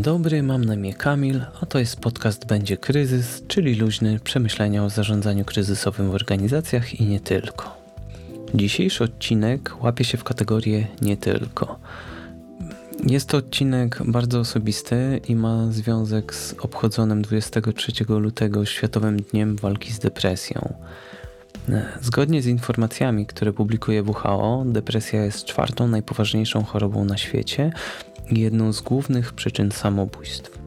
Dobry, mam na imię Kamil, a to jest podcast Będzie Kryzys, czyli luźny przemyślenia o zarządzaniu kryzysowym w organizacjach i nie tylko. Dzisiejszy odcinek łapie się w kategorię nie tylko. Jest to odcinek bardzo osobisty i ma związek z obchodzonym 23 lutego Światowym Dniem Walki z Depresją. Zgodnie z informacjami, które publikuje WHO, depresja jest czwartą najpoważniejszą chorobą na świecie jedną z głównych przyczyn samobójstw.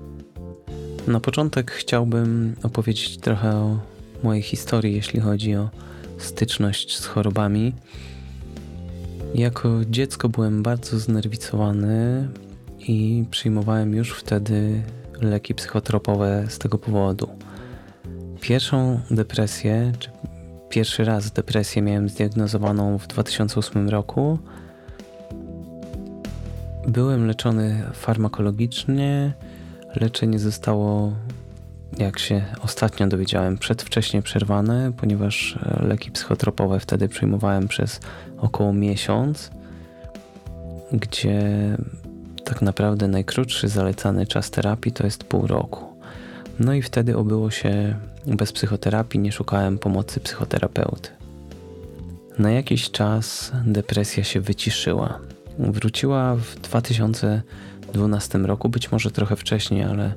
Na początek chciałbym opowiedzieć trochę o mojej historii, jeśli chodzi o styczność z chorobami. Jako dziecko byłem bardzo znerwicowany i przyjmowałem już wtedy leki psychotropowe z tego powodu. Pierwszą depresję, czy pierwszy raz depresję miałem zdiagnozowaną w 2008 roku. Byłem leczony farmakologicznie. Leczenie zostało, jak się ostatnio dowiedziałem, przedwcześnie przerwane, ponieważ leki psychotropowe wtedy przyjmowałem przez około miesiąc, gdzie tak naprawdę najkrótszy zalecany czas terapii to jest pół roku. No i wtedy obyło się bez psychoterapii, nie szukałem pomocy psychoterapeuty. Na jakiś czas depresja się wyciszyła. Wróciła w 2012 roku, być może trochę wcześniej, ale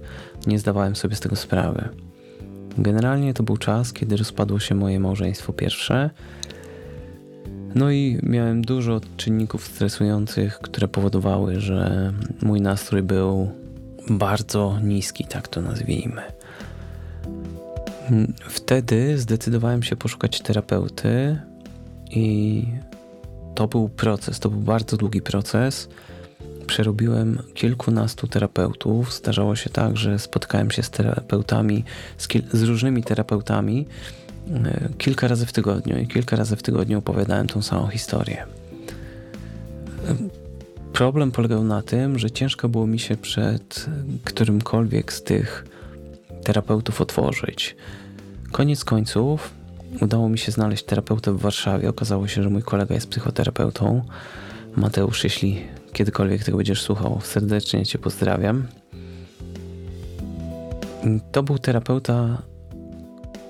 nie zdawałem sobie z tego sprawy. Generalnie to był czas, kiedy rozpadło się moje małżeństwo pierwsze. No i miałem dużo czynników stresujących, które powodowały, że mój nastrój był bardzo niski, tak to nazwijmy. Wtedy zdecydowałem się poszukać terapeuty i to był proces, to był bardzo długi proces. Przerobiłem kilkunastu terapeutów. Zdarzało się tak, że spotkałem się z terapeutami, z, z różnymi terapeutami e, kilka razy w tygodniu i kilka razy w tygodniu opowiadałem tą samą historię. Problem polegał na tym, że ciężko było mi się przed którymkolwiek z tych terapeutów otworzyć. Koniec końców udało mi się znaleźć terapeutę w Warszawie. Okazało się, że mój kolega jest psychoterapeutą. Mateusz, jeśli kiedykolwiek tego będziesz słuchał, serdecznie Cię pozdrawiam. To był terapeuta,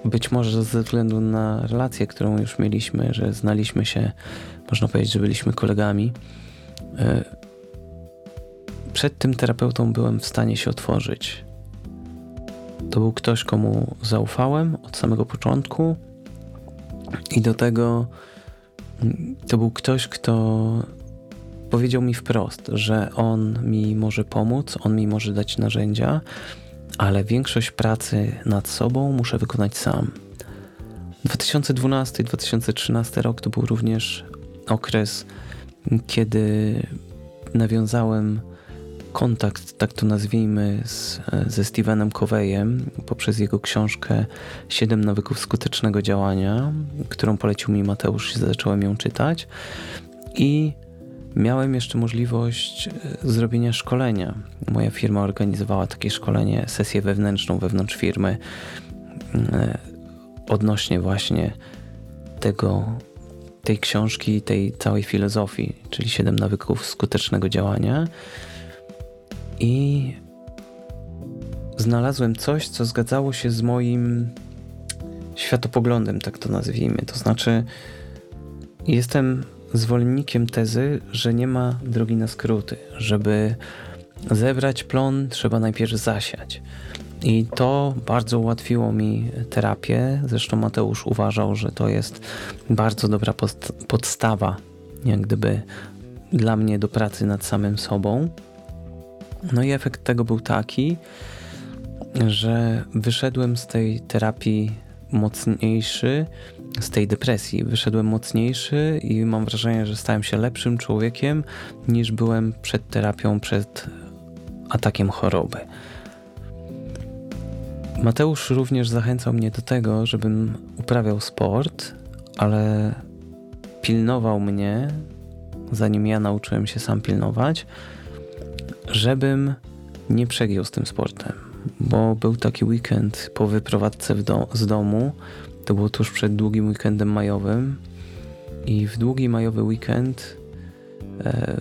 być może ze względu na relację, którą już mieliśmy, że znaliśmy się, można powiedzieć, że byliśmy kolegami. E, przed tym terapeutą byłem w stanie się otworzyć. To był ktoś, komu zaufałem od samego początku, i do tego to był ktoś, kto powiedział mi wprost, że on mi może pomóc, on mi może dać narzędzia, ale większość pracy nad sobą muszę wykonać sam. 2012-2013 rok to był również okres, kiedy nawiązałem kontakt, tak to nazwijmy, z, ze Stevenem Coveyem poprzez jego książkę Siedem nawyków skutecznego działania, którą polecił mi Mateusz i zacząłem ją czytać. I miałem jeszcze możliwość e, zrobienia szkolenia. Moja firma organizowała takie szkolenie, sesję wewnętrzną wewnątrz firmy e, odnośnie właśnie tego, tej książki, tej całej filozofii, czyli siedem nawyków skutecznego działania i znalazłem coś, co zgadzało się z moim światopoglądem, tak to nazwijmy. To znaczy, jestem zwolennikiem tezy, że nie ma drogi na skróty. Żeby zebrać plon, trzeba najpierw zasiać. I to bardzo ułatwiło mi terapię. Zresztą Mateusz uważał, że to jest bardzo dobra podstawa, jak gdyby dla mnie do pracy nad samym sobą. No i efekt tego był taki, że wyszedłem z tej terapii mocniejszy, z tej depresji wyszedłem mocniejszy i mam wrażenie, że stałem się lepszym człowiekiem niż byłem przed terapią, przed atakiem choroby. Mateusz również zachęcał mnie do tego, żebym uprawiał sport, ale pilnował mnie, zanim ja nauczyłem się sam pilnować, żebym nie przegiął z tym sportem, bo był taki weekend po wyprowadzce do, z domu, to było tuż przed długim weekendem majowym i w długi majowy weekend e,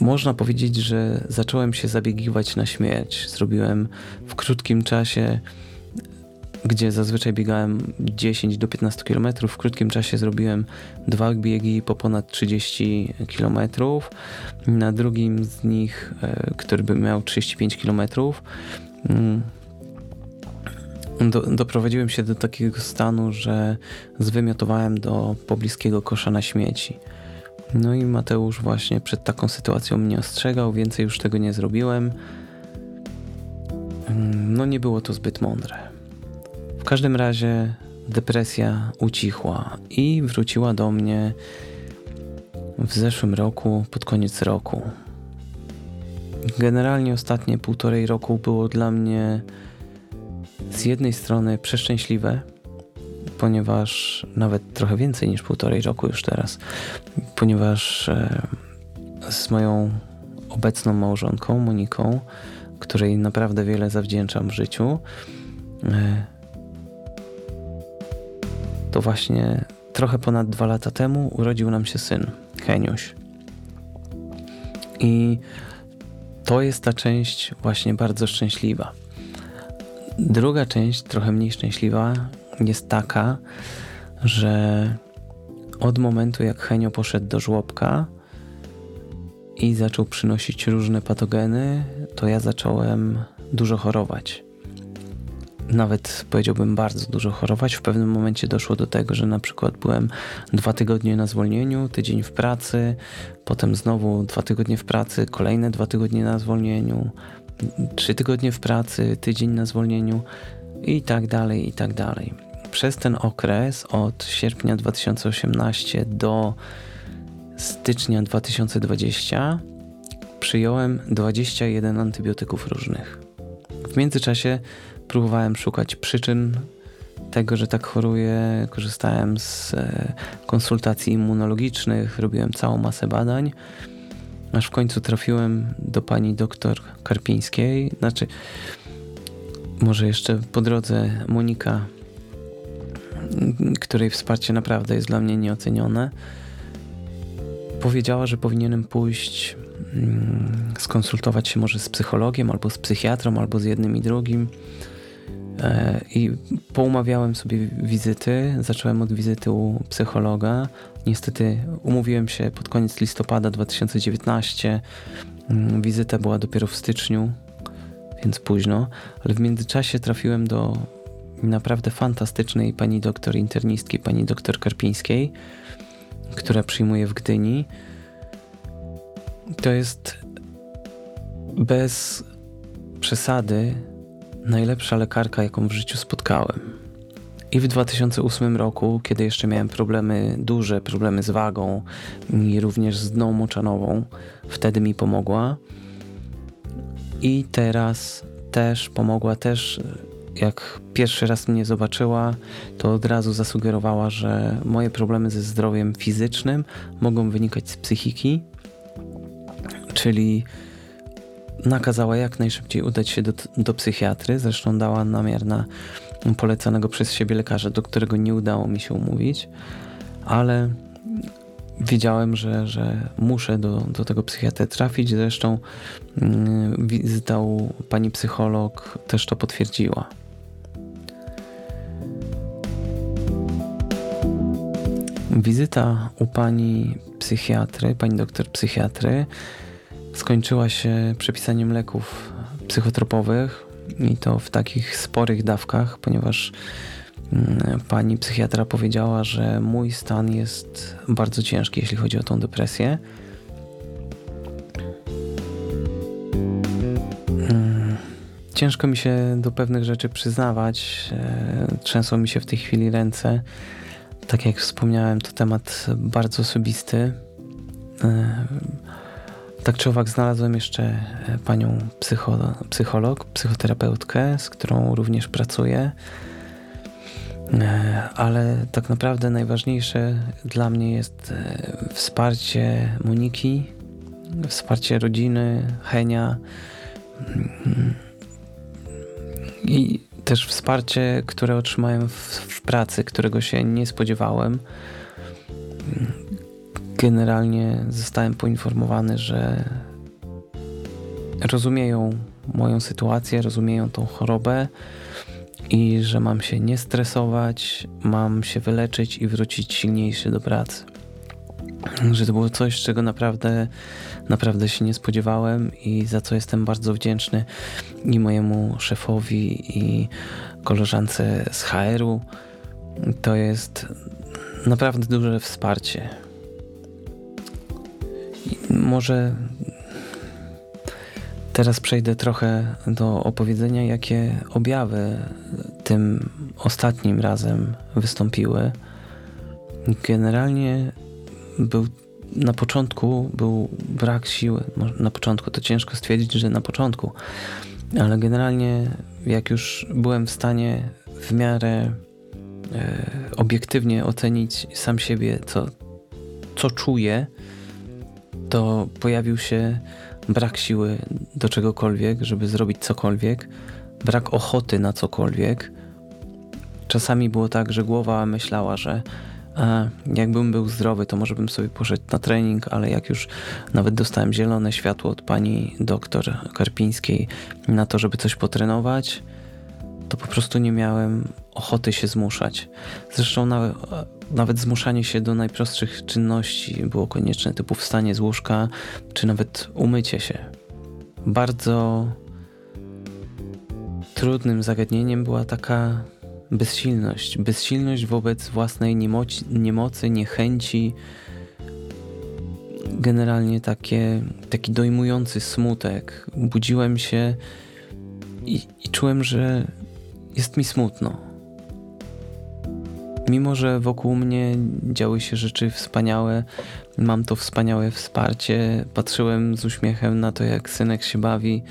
można powiedzieć, że zacząłem się zabiegiwać na śmierć. Zrobiłem w krótkim czasie, gdzie zazwyczaj biegałem 10 do 15 km, w krótkim czasie zrobiłem dwa biegi po ponad 30 km. Na drugim z nich, e, który by miał 35 km, mm, do, doprowadziłem się do takiego stanu, że zwymiotowałem do pobliskiego kosza na śmieci. No i Mateusz właśnie przed taką sytuacją mnie ostrzegał, więcej już tego nie zrobiłem. Mm, no nie było to zbyt mądre. W każdym razie depresja ucichła i wróciła do mnie w zeszłym roku, pod koniec roku. Generalnie ostatnie półtorej roku było dla mnie z jednej strony przeszczęśliwe, ponieważ nawet trochę więcej niż półtorej roku już teraz, ponieważ e, z moją obecną małżonką, Moniką, której naprawdę wiele zawdzięczam w życiu, e, to właśnie trochę ponad dwa lata temu urodził nam się syn, Heniuś. I to jest ta część właśnie bardzo szczęśliwa. Druga część, trochę mniej szczęśliwa, jest taka, że od momentu jak Henio poszedł do żłobka i zaczął przynosić różne patogeny, to ja zacząłem dużo chorować. Nawet powiedziałbym bardzo dużo chorować. W pewnym momencie doszło do tego, że na przykład byłem dwa tygodnie na zwolnieniu, tydzień w pracy, potem znowu dwa tygodnie w pracy, kolejne dwa tygodnie na zwolnieniu, trzy tygodnie w pracy, tydzień na zwolnieniu i tak dalej, i tak dalej. Przez ten okres od sierpnia 2018 do stycznia 2020 przyjąłem 21 antybiotyków różnych. W międzyczasie próbowałem szukać przyczyn tego, że tak choruję. Korzystałem z e, konsultacji immunologicznych, robiłem całą masę badań aż w końcu trafiłem do pani doktor Karpińskiej. Znaczy, może jeszcze po drodze Monika, której wsparcie naprawdę jest dla mnie nieocenione, powiedziała, że powinienem pójść mm, skonsultować się może z psychologiem, albo z psychiatrą, albo z jednym i drugim. E, I poumawiałem sobie wizyty. Zacząłem od wizyty u psychologa. Niestety umówiłem się pod koniec listopada 2019. Mm, wizyta była dopiero w styczniu, więc późno, ale w międzyczasie trafiłem do naprawdę fantastycznej pani doktor internistki, pani doktor Karpińskiej, która przyjmuje w Gdyni. To jest bez przesady najlepsza lekarka, jaką w życiu spotkałem. I w 2008 roku, kiedy jeszcze miałem problemy, duże problemy z wagą i również z dną moczanową, wtedy mi pomogła. I teraz też pomogła, też jak pierwszy raz mnie zobaczyła, to od razu zasugerowała, że moje problemy ze zdrowiem fizycznym mogą wynikać z psychiki, czyli nakazała jak najszybciej udać się do, do psychiatry. Zresztą dała namiar na polecanego przez siebie lekarza, do którego nie udało mi się umówić, ale wiedziałem, że, że muszę do, do tego psychiatry trafić. Zresztą yy, wizyta u pani psycholog też to potwierdziła. Wizyta u pani psychiatry, pani doktor psychiatry skończyła się przepisaniem leków psychotropowych i to w takich sporych dawkach, ponieważ mm, pani psychiatra powiedziała, że mój stan jest bardzo ciężki, jeśli chodzi o tą depresję. Mm, ciężko mi się do pewnych rzeczy przyznawać. E, trzęsą mi się w tej chwili ręce. Tak jak wspomniałem, to temat bardzo osobisty. Tak czy owak znalazłem jeszcze e, panią psycho, psycholog, psychoterapeutkę, z którą również pracuję. E, ale tak naprawdę najważniejsze dla mnie jest e, wsparcie Moniki, wsparcie rodziny, Henia mm, i też wsparcie, które otrzymałem w, w pracy, którego się nie spodziewałem generalnie zostałem poinformowany, że rozumieją moją sytuację, rozumieją tą chorobę i że mam się nie stresować, mam się wyleczyć i wrócić silniejszy do pracy. Że to było coś, czego naprawdę, naprawdę się nie spodziewałem i za co jestem bardzo wdzięczny i mojemu szefowi, i koleżance z HR-u. To jest naprawdę duże wsparcie. Może teraz przejdę trochę do opowiedzenia, jakie objawy tym ostatnim razem wystąpiły. Generalnie był na początku był brak siły. Na początku to ciężko stwierdzić, że na początku, ale generalnie jak już byłem w stanie w miarę e, obiektywnie ocenić sam siebie, co, co czuję, to pojawił się brak siły do czegokolwiek, żeby zrobić cokolwiek, brak ochoty na cokolwiek. Czasami było tak, że głowa myślała, że jakbym był zdrowy, to może bym sobie poszedł na trening, ale jak już nawet dostałem zielone światło od pani doktor Karpińskiej na to, żeby coś potrenować, to po prostu nie miałem ochoty się zmuszać. Zresztą nawet, nawet zmuszanie się do najprostszych czynności było konieczne, typu wstanie z łóżka, czy nawet umycie się. Bardzo trudnym zagadnieniem była taka bezsilność. Bezsilność wobec własnej niemoci, niemocy, niechęci. Generalnie takie, taki dojmujący smutek. Budziłem się i, i czułem, że jest mi smutno. Mimo, że wokół mnie działy się rzeczy wspaniałe, mam to wspaniałe wsparcie, patrzyłem z uśmiechem na to, jak synek się bawi,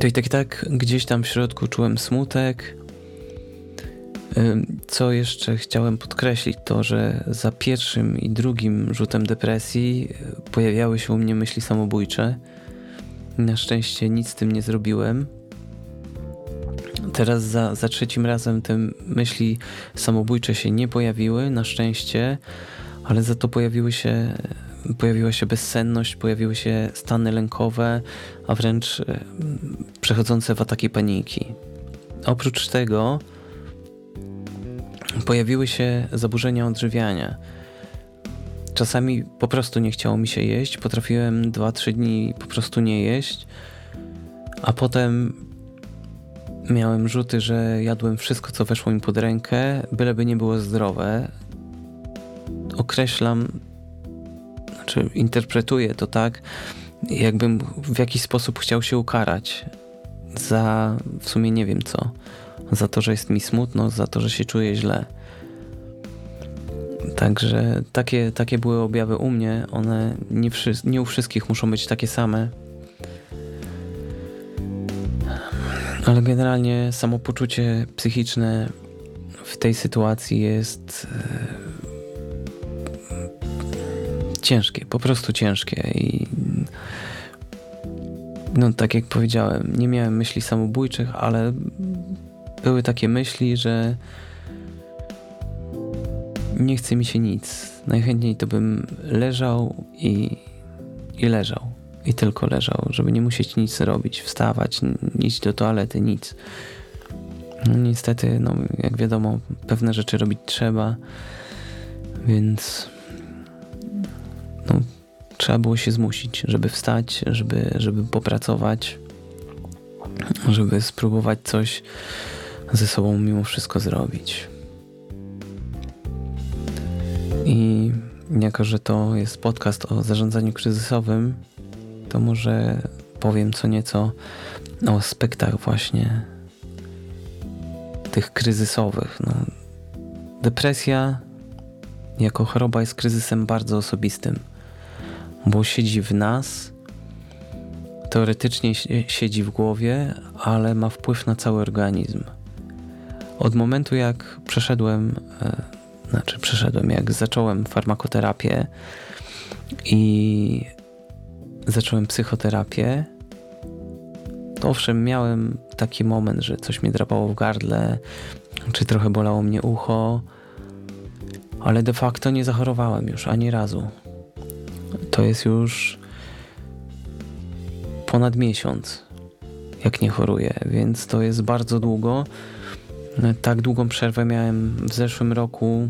to i tak, i tak gdzieś tam w środku czułem smutek. Co jeszcze chciałem podkreślić, to że za pierwszym i drugim rzutem depresji e, pojawiały się u mnie myśli samobójcze. Na szczęście nic z tym nie zrobiłem. Teraz za, za trzecim razem te myśli samobójcze się nie pojawiły, na szczęście, ale za to pojawiły się pojawiła się bezsenność, pojawiły się stany lękowe, a wręcz e, przechodzące w ataki paniki. Oprócz tego pojawiły się zaburzenia odżywiania. Czasami po prostu nie chciało mi się jeść, potrafiłem 2-3 dni po prostu nie jeść, a potem miałem rzuty, że jadłem wszystko, co weszło mi pod rękę, byleby nie było zdrowe. Określam czy interpretuję to tak, jakbym w jakiś sposób chciał się ukarać za w sumie nie wiem co. Za to, że jest mi smutno, za to, że się czuję źle. Także takie, takie były objawy u mnie. One nie, nie u wszystkich muszą być takie same. Ale generalnie samopoczucie psychiczne w tej sytuacji jest e, ciężkie, po prostu ciężkie i no tak jak powiedziałem, nie miałem myśli samobójczych, ale były takie myśli, że nie chce mi się nic. Najchętniej to bym leżał i, i leżał. I tylko leżał, żeby nie musieć nic robić, wstawać, iść do toalety, nic. No, niestety, no, jak wiadomo, pewne rzeczy robić trzeba, więc no, trzeba było się zmusić, żeby wstać, żeby, żeby popracować, żeby spróbować coś ze sobą mimo wszystko zrobić. I jako, że to jest podcast o zarządzaniu kryzysowym, to może powiem co nieco o aspektach właśnie tych kryzysowych. No, depresja jako choroba jest kryzysem bardzo osobistym bo siedzi w nas, teoretycznie siedzi w głowie, ale ma wpływ na cały organizm. Od momentu jak przeszedłem, e, znaczy przeszedłem, jak zacząłem farmakoterapię i zacząłem psychoterapię, to owszem, miałem taki moment, że coś mnie drapało w gardle, czy trochę bolało mnie ucho, ale de facto nie zachorowałem już ani razu to jest już ponad miesiąc, jak nie choruję, więc to jest bardzo długo. Tak długą przerwę miałem w zeszłym roku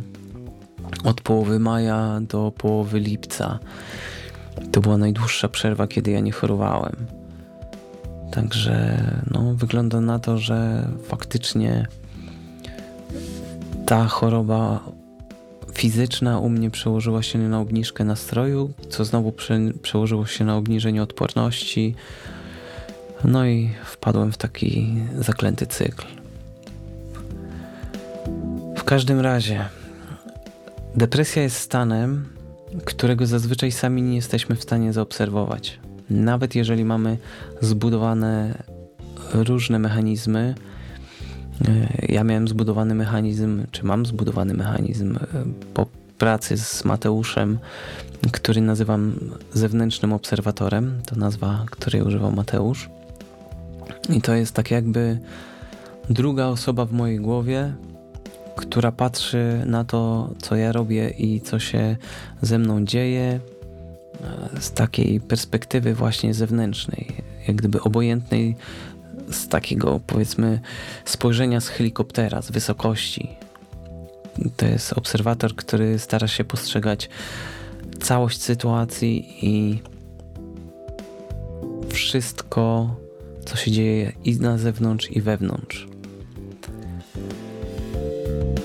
od połowy maja do połowy lipca. To była najdłuższa przerwa, kiedy ja nie chorowałem. Także no, wygląda na to, że faktycznie ta choroba fizyczna u mnie przełożyła się na obniżkę nastroju, co znowu prze, przełożyło się na obniżenie odporności. No i wpadłem w taki zaklęty cykl. W każdym razie, depresja jest stanem, którego zazwyczaj sami nie jesteśmy w stanie zaobserwować. Nawet jeżeli mamy zbudowane różne mechanizmy, e, ja miałem zbudowany mechanizm, czy mam zbudowany mechanizm e, po pracy z Mateuszem, który nazywam zewnętrznym obserwatorem. To nazwa, której używał Mateusz. I to jest tak jakby druga osoba w mojej głowie, która patrzy na to, co ja robię i co się ze mną dzieje e, z takiej perspektywy właśnie zewnętrznej, jak gdyby obojętnej z takiego powiedzmy spojrzenia z helikoptera, z wysokości. To jest obserwator, który stara się postrzegać całość sytuacji i wszystko, co się dzieje i na zewnątrz, i wewnątrz.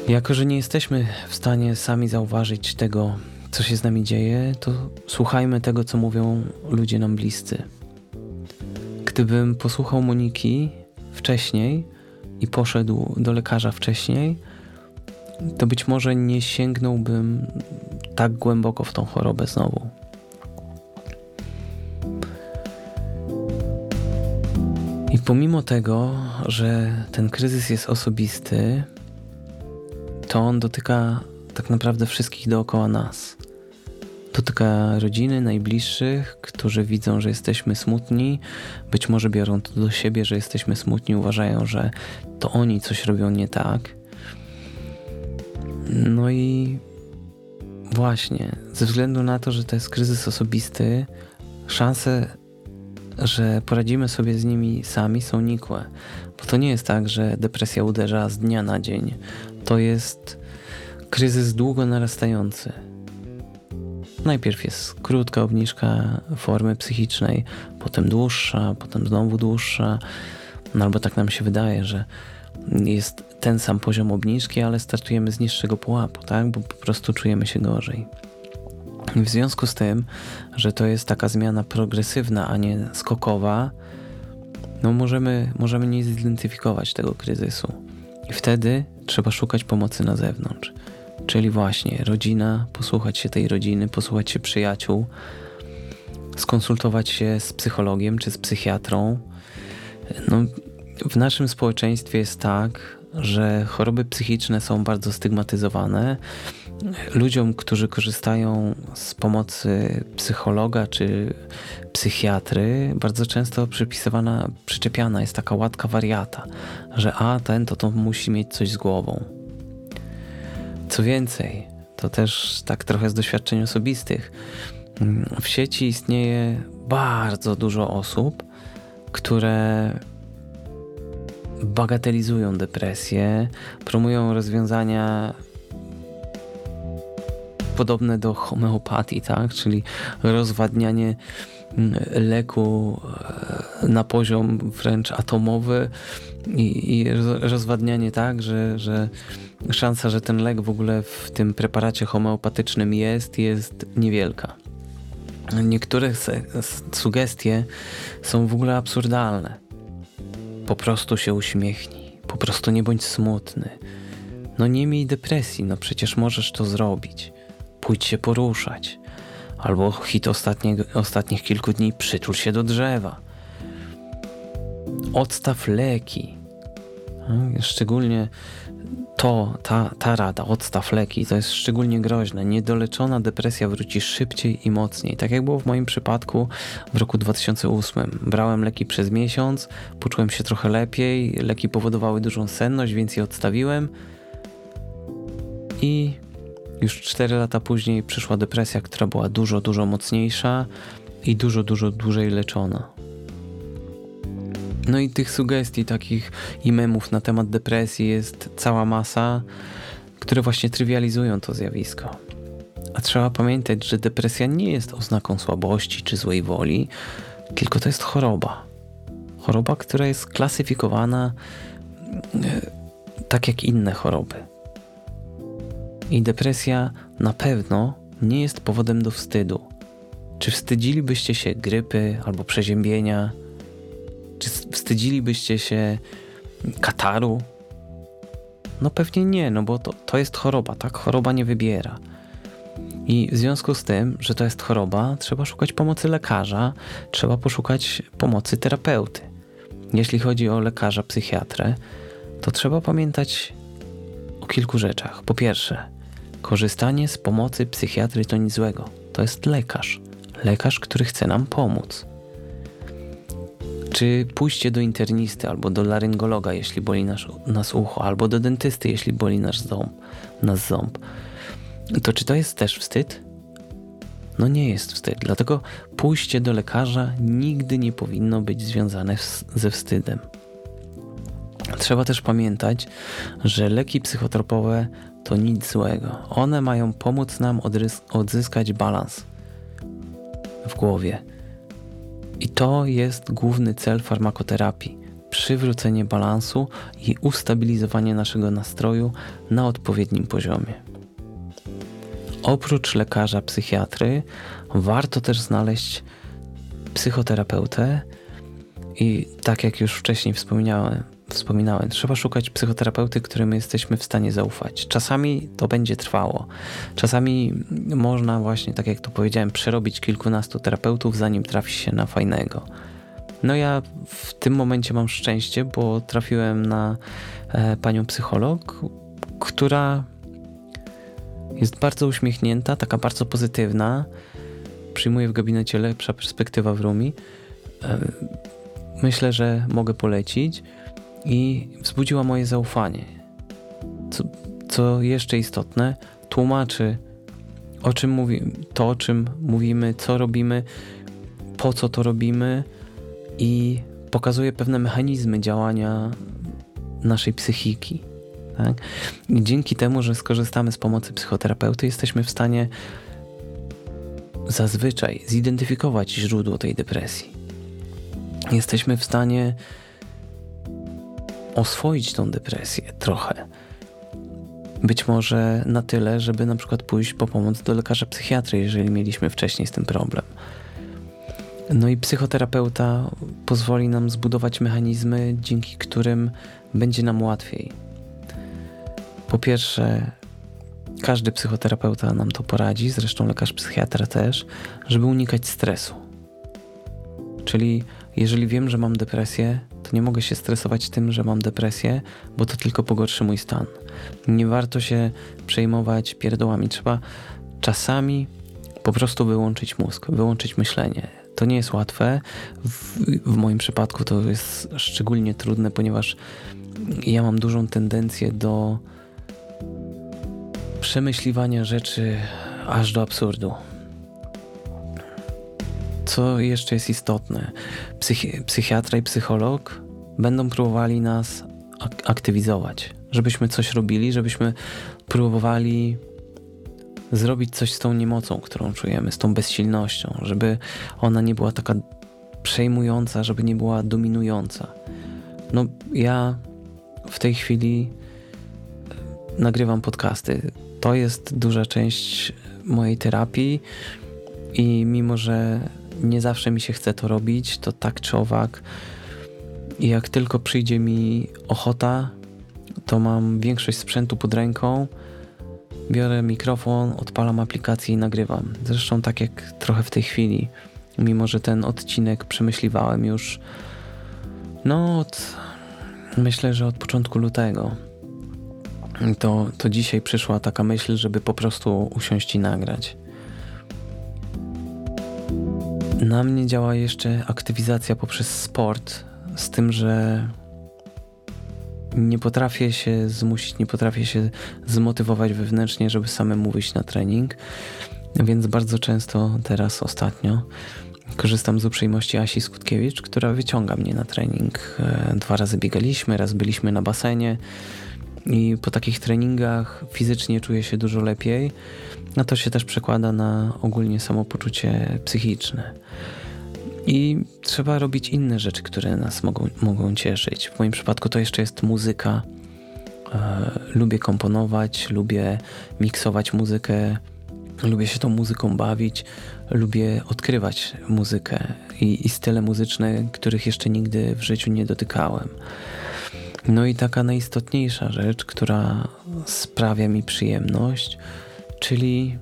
Jako, że nie jesteśmy w stanie sami zauważyć tego, co się z nami dzieje, to słuchajmy tego, co mówią ludzie nam bliscy. Gdybym posłuchał Moniki wcześniej i poszedł do lekarza wcześniej, to być może nie sięgnąłbym tak głęboko w tą chorobę znowu. I pomimo tego, że ten kryzys jest osobisty, to on dotyka tak naprawdę wszystkich dookoła nas. Dotyka rodziny, najbliższych, którzy widzą, że jesteśmy smutni, być może biorą to do siebie, że jesteśmy smutni, uważają, że to oni coś robią nie tak. No i właśnie, ze względu na to, że to jest kryzys osobisty, szanse, że poradzimy sobie z nimi sami są nikłe. Bo to nie jest tak, że depresja uderza z dnia na dzień to jest kryzys długo narastający. Najpierw jest krótka obniżka formy psychicznej, potem dłuższa, potem znowu dłuższa, no albo tak nam się wydaje, że jest ten sam poziom obniżki, ale startujemy z niższego pułapu, tak? bo po prostu czujemy się gorzej. W związku z tym, że to jest taka zmiana progresywna, a nie skokowa, no możemy, możemy nie zidentyfikować tego kryzysu. I wtedy trzeba szukać pomocy na zewnątrz. Czyli właśnie rodzina, posłuchać się tej rodziny, posłuchać się przyjaciół, skonsultować się z psychologiem czy z psychiatrą. No, w naszym społeczeństwie jest tak, że choroby psychiczne są bardzo stygmatyzowane. Ludziom, którzy korzystają z pomocy psychologa czy psychiatry, bardzo często przypisywana, przyczepiana jest taka łatka wariata, że a ten to, to musi mieć coś z głową. Co więcej, to też tak trochę z doświadczeń osobistych. W sieci istnieje bardzo dużo osób, które bagatelizują depresję, promują rozwiązania podobne do homeopatii, tak? czyli rozwadnianie mm, leku e, na poziom wręcz atomowy i, i rozwadnianie tak, że, że szansa, że ten lek w ogóle w tym preparacie homeopatycznym jest, jest niewielka. Niektóre sugestie są w ogóle absurdalne. Po prostu się uśmiechnij, po prostu nie bądź smutny. No nie miej depresji, no przecież możesz to zrobić pójdź się poruszać. Albo hit ostatnich kilku dni, przytul się do drzewa. Odstaw leki. No, szczególnie to, ta, ta rada, odstaw leki, to jest szczególnie groźne. Niedoleczona depresja wróci szybciej i mocniej. Tak jak było w moim przypadku w roku 2008. Brałem leki przez miesiąc, poczułem się trochę lepiej, leki powodowały dużą senność, więc je odstawiłem i już 4 lata później przyszła depresja, która była dużo, dużo mocniejsza i dużo, dużo dłużej leczona. No i tych sugestii, takich i memów na temat depresji jest cała masa, które właśnie trywializują to zjawisko. A trzeba pamiętać, że depresja nie jest oznaką słabości czy złej woli, tylko to jest choroba. Choroba, która jest klasyfikowana e, tak jak inne choroby. I depresja na pewno nie jest powodem do wstydu. Czy wstydzilibyście się grypy albo przeziębienia? Czy wstydzilibyście się kataru? No pewnie nie, no bo to, to jest choroba, tak? Choroba nie wybiera. I w związku z tym, że to jest choroba, trzeba szukać pomocy lekarza, trzeba poszukać pomocy terapeuty. Jeśli chodzi o lekarza psychiatrę, to trzeba pamiętać o kilku rzeczach. Po pierwsze, korzystanie z pomocy psychiatry to nic złego. To jest lekarz. Lekarz, który chce nam pomóc. Czy pójście do internisty albo do laryngologa, jeśli boli nas, nas ucho, albo do dentysty, jeśli boli nasz ząb, nas ząb, to czy to jest też wstyd? No nie jest wstyd, dlatego pójście do lekarza nigdy nie powinno być związane ze wstydem. Trzeba też pamiętać, że leki psychotropowe to nic złego. One mają pomóc nam odzyskać balans w głowie. I to jest główny cel farmakoterapii przywrócenie balansu i ustabilizowanie naszego nastroju na odpowiednim poziomie. Oprócz lekarza psychiatry, warto też znaleźć psychoterapeutę i tak jak już wcześniej wspomniałem, wspominałem, trzeba szukać psychoterapeuty, którym jesteśmy w stanie zaufać. Czasami to będzie trwało. Czasami można właśnie, tak jak tu powiedziałem, przerobić kilkunastu terapeutów, zanim trafi się na fajnego. No ja w tym momencie mam szczęście, bo trafiłem na e, panią psycholog, która jest bardzo uśmiechnięta, taka bardzo pozytywna. Przyjmuje w gabinecie lepsza perspektywa w Rumi. E, myślę, że mogę polecić i wzbudziła moje zaufanie. Co, co jeszcze istotne, tłumaczy o czym mówimy, to o czym mówimy, co robimy, po co to robimy i pokazuje pewne mechanizmy działania naszej psychiki. Tak? Dzięki temu, że skorzystamy z pomocy psychoterapeuty, jesteśmy w stanie zazwyczaj zidentyfikować źródło tej depresji. Jesteśmy w stanie oswoić tą depresję trochę. Być może na tyle, żeby na przykład pójść po pomoc do lekarza psychiatry, jeżeli mieliśmy wcześniej z tym problem. No i psychoterapeuta pozwoli nam zbudować mechanizmy, dzięki którym będzie nam łatwiej. Po pierwsze, każdy psychoterapeuta nam to poradzi, zresztą lekarz psychiatra też, żeby unikać stresu. Czyli jeżeli wiem, że mam depresję, to nie mogę się stresować tym, że mam depresję, bo to tylko pogorszy mój stan. Nie warto się przejmować pierdołami. Trzeba czasami po prostu wyłączyć mózg, wyłączyć myślenie. To nie jest łatwe. W, w moim przypadku to jest szczególnie trudne, ponieważ ja mam dużą tendencję do przemyśliwania rzeczy aż do absurdu. Co jeszcze jest istotne? Psychi psychiatra i psycholog będą próbowali nas ak aktywizować, żebyśmy coś robili, żebyśmy próbowali zrobić coś z tą niemocą, którą czujemy, z tą bezsilnością, żeby ona nie była taka przejmująca, żeby nie była dominująca. No, ja w tej chwili e, nagrywam podcasty. To jest duża część mojej terapii i mimo, że nie zawsze mi się chce to robić, to tak czy owak. I jak tylko przyjdzie mi ochota, to mam większość sprzętu pod ręką, biorę mikrofon, odpalam aplikację i nagrywam. Zresztą tak jak trochę w tej chwili, mimo że ten odcinek przemyśliwałem już, no od, myślę, że od początku lutego. To, to dzisiaj przyszła taka myśl, żeby po prostu usiąść i nagrać. Na mnie działa jeszcze aktywizacja poprzez sport, z tym, że nie potrafię się zmusić, nie potrafię się zmotywować wewnętrznie, żeby samemu wyjść na trening, więc bardzo często teraz ostatnio korzystam z uprzejmości Asi Skutkiewicz, która wyciąga mnie na trening. E, dwa razy biegaliśmy, raz byliśmy na basenie i po takich treningach fizycznie czuję się dużo lepiej, a to się też przekłada na ogólnie samopoczucie psychiczne. I trzeba robić inne rzeczy, które nas mogą, mogą cieszyć. W moim przypadku to jeszcze jest muzyka. E, lubię komponować, lubię miksować muzykę, lubię się tą muzyką bawić, lubię odkrywać muzykę i, i style muzyczne, których jeszcze nigdy w życiu nie dotykałem. No i taka najistotniejsza rzecz, która sprawia mi przyjemność, czyli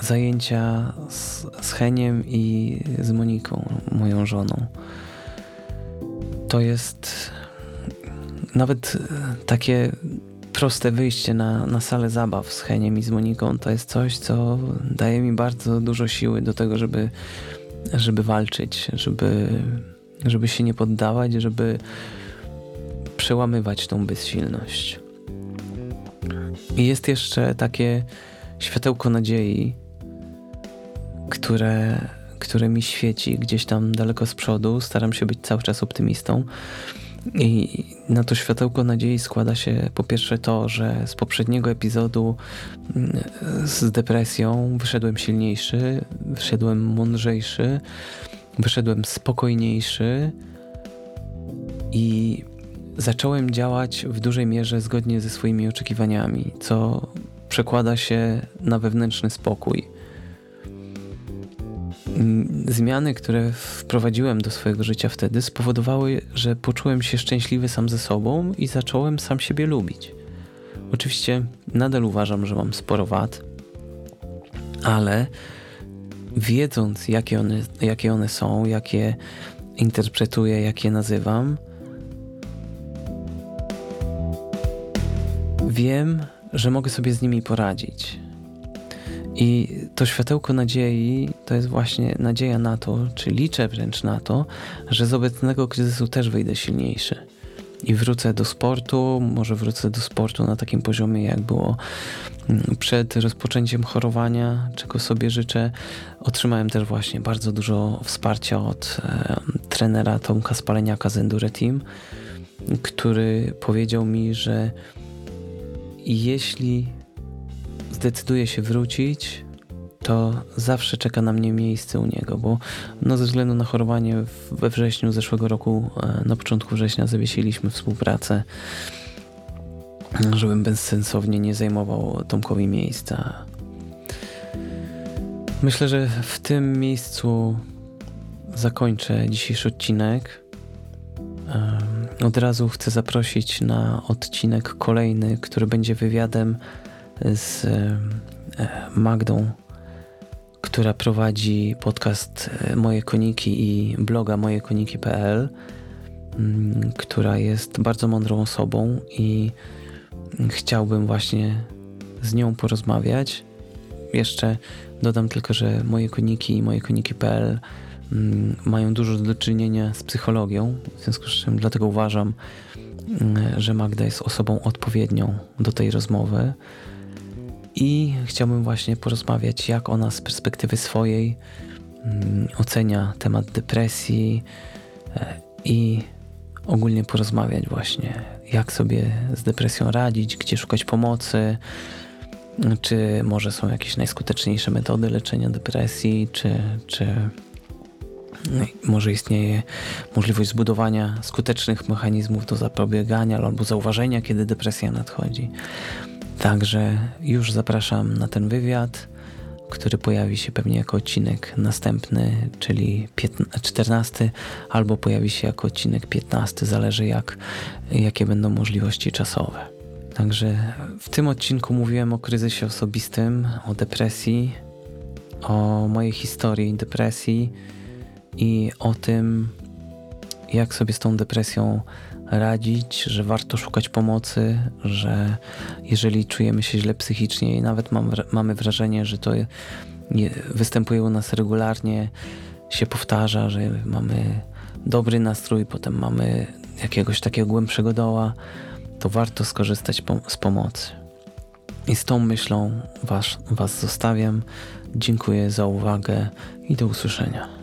zajęcia z, z Heniem i z Moniką, moją żoną. To jest nawet takie proste wyjście na, na salę zabaw z Heniem i z Moniką. To jest coś, co daje mi bardzo dużo siły do tego, żeby, żeby walczyć, żeby, żeby się nie poddawać, żeby przełamywać tą bezsilność. I jest jeszcze takie światełko nadziei, które, które mi świeci gdzieś tam daleko z przodu. Staram się być cały czas optymistą. I na to światełko nadziei składa się po pierwsze to, że z poprzedniego epizodu mm, z depresją wyszedłem silniejszy, wyszedłem mądrzejszy, wyszedłem spokojniejszy i zacząłem działać w dużej mierze zgodnie ze swoimi oczekiwaniami, co przekłada się na wewnętrzny spokój. Zmiany, które wprowadziłem do swojego życia wtedy, spowodowały, że poczułem się szczęśliwy sam ze sobą i zacząłem sam siebie lubić. Oczywiście nadal uważam, że mam sporo wad, ale wiedząc, jakie one, jakie one są, jakie interpretuję, jakie nazywam, wiem, że mogę sobie z nimi poradzić. I to światełko nadziei to jest właśnie nadzieja na to, czy liczę wręcz na to, że z obecnego kryzysu też wyjdę silniejszy. I wrócę do sportu, może wrócę do sportu na takim poziomie, jak było mm, przed rozpoczęciem chorowania, czego sobie życzę. Otrzymałem też właśnie bardzo dużo wsparcia od e, trenera Tomka Spaleniaka z Endure Team, który powiedział mi, że jeśli zdecyduję się wrócić, to zawsze czeka na mnie miejsce u niego, bo no ze względu na chorowanie we wrześniu zeszłego roku, e, na początku września zawiesiliśmy współpracę, żebym bezsensownie nie zajmował Tomkowi miejsca. Myślę, że w tym miejscu zakończę dzisiejszy odcinek. Od razu chcę zaprosić na odcinek kolejny, który będzie wywiadem z e, Magdą, która prowadzi podcast e, Moje Koniki i bloga mojekoniki.pl, mm, która jest bardzo mądrą osobą i chciałbym właśnie z nią porozmawiać. Jeszcze dodam tylko, że Moje Koniki i mojekoniki.pl mm, mają dużo do czynienia z psychologią, w związku z czym dlatego uważam, mm, że Magda jest osobą odpowiednią do tej rozmowy. I chciałbym właśnie porozmawiać, jak ona z perspektywy swojej mm, ocenia temat depresji e, i ogólnie porozmawiać właśnie, jak sobie z depresją radzić, gdzie szukać pomocy, czy może są jakieś najskuteczniejsze metody leczenia depresji, czy, czy może istnieje możliwość zbudowania skutecznych mechanizmów do zapobiegania albo zauważenia, kiedy depresja nadchodzi. Także już zapraszam na ten wywiad, który pojawi się pewnie jako odcinek następny, czyli 14, albo pojawi się jako odcinek 15, zależy jak, jakie będą możliwości czasowe. Także w tym odcinku mówiłem o kryzysie osobistym, o depresji, o mojej historii depresji i o tym, jak sobie z tą depresją radzić, że warto szukać pomocy, że jeżeli czujemy się źle psychicznie i nawet mam, mamy wrażenie, że to występuje u nas regularnie, się powtarza, że mamy dobry nastrój, potem mamy jakiegoś takiego głębszego doła, to warto skorzystać z pomocy. I z tą myślą was, was zostawiam. Dziękuję za uwagę i do usłyszenia.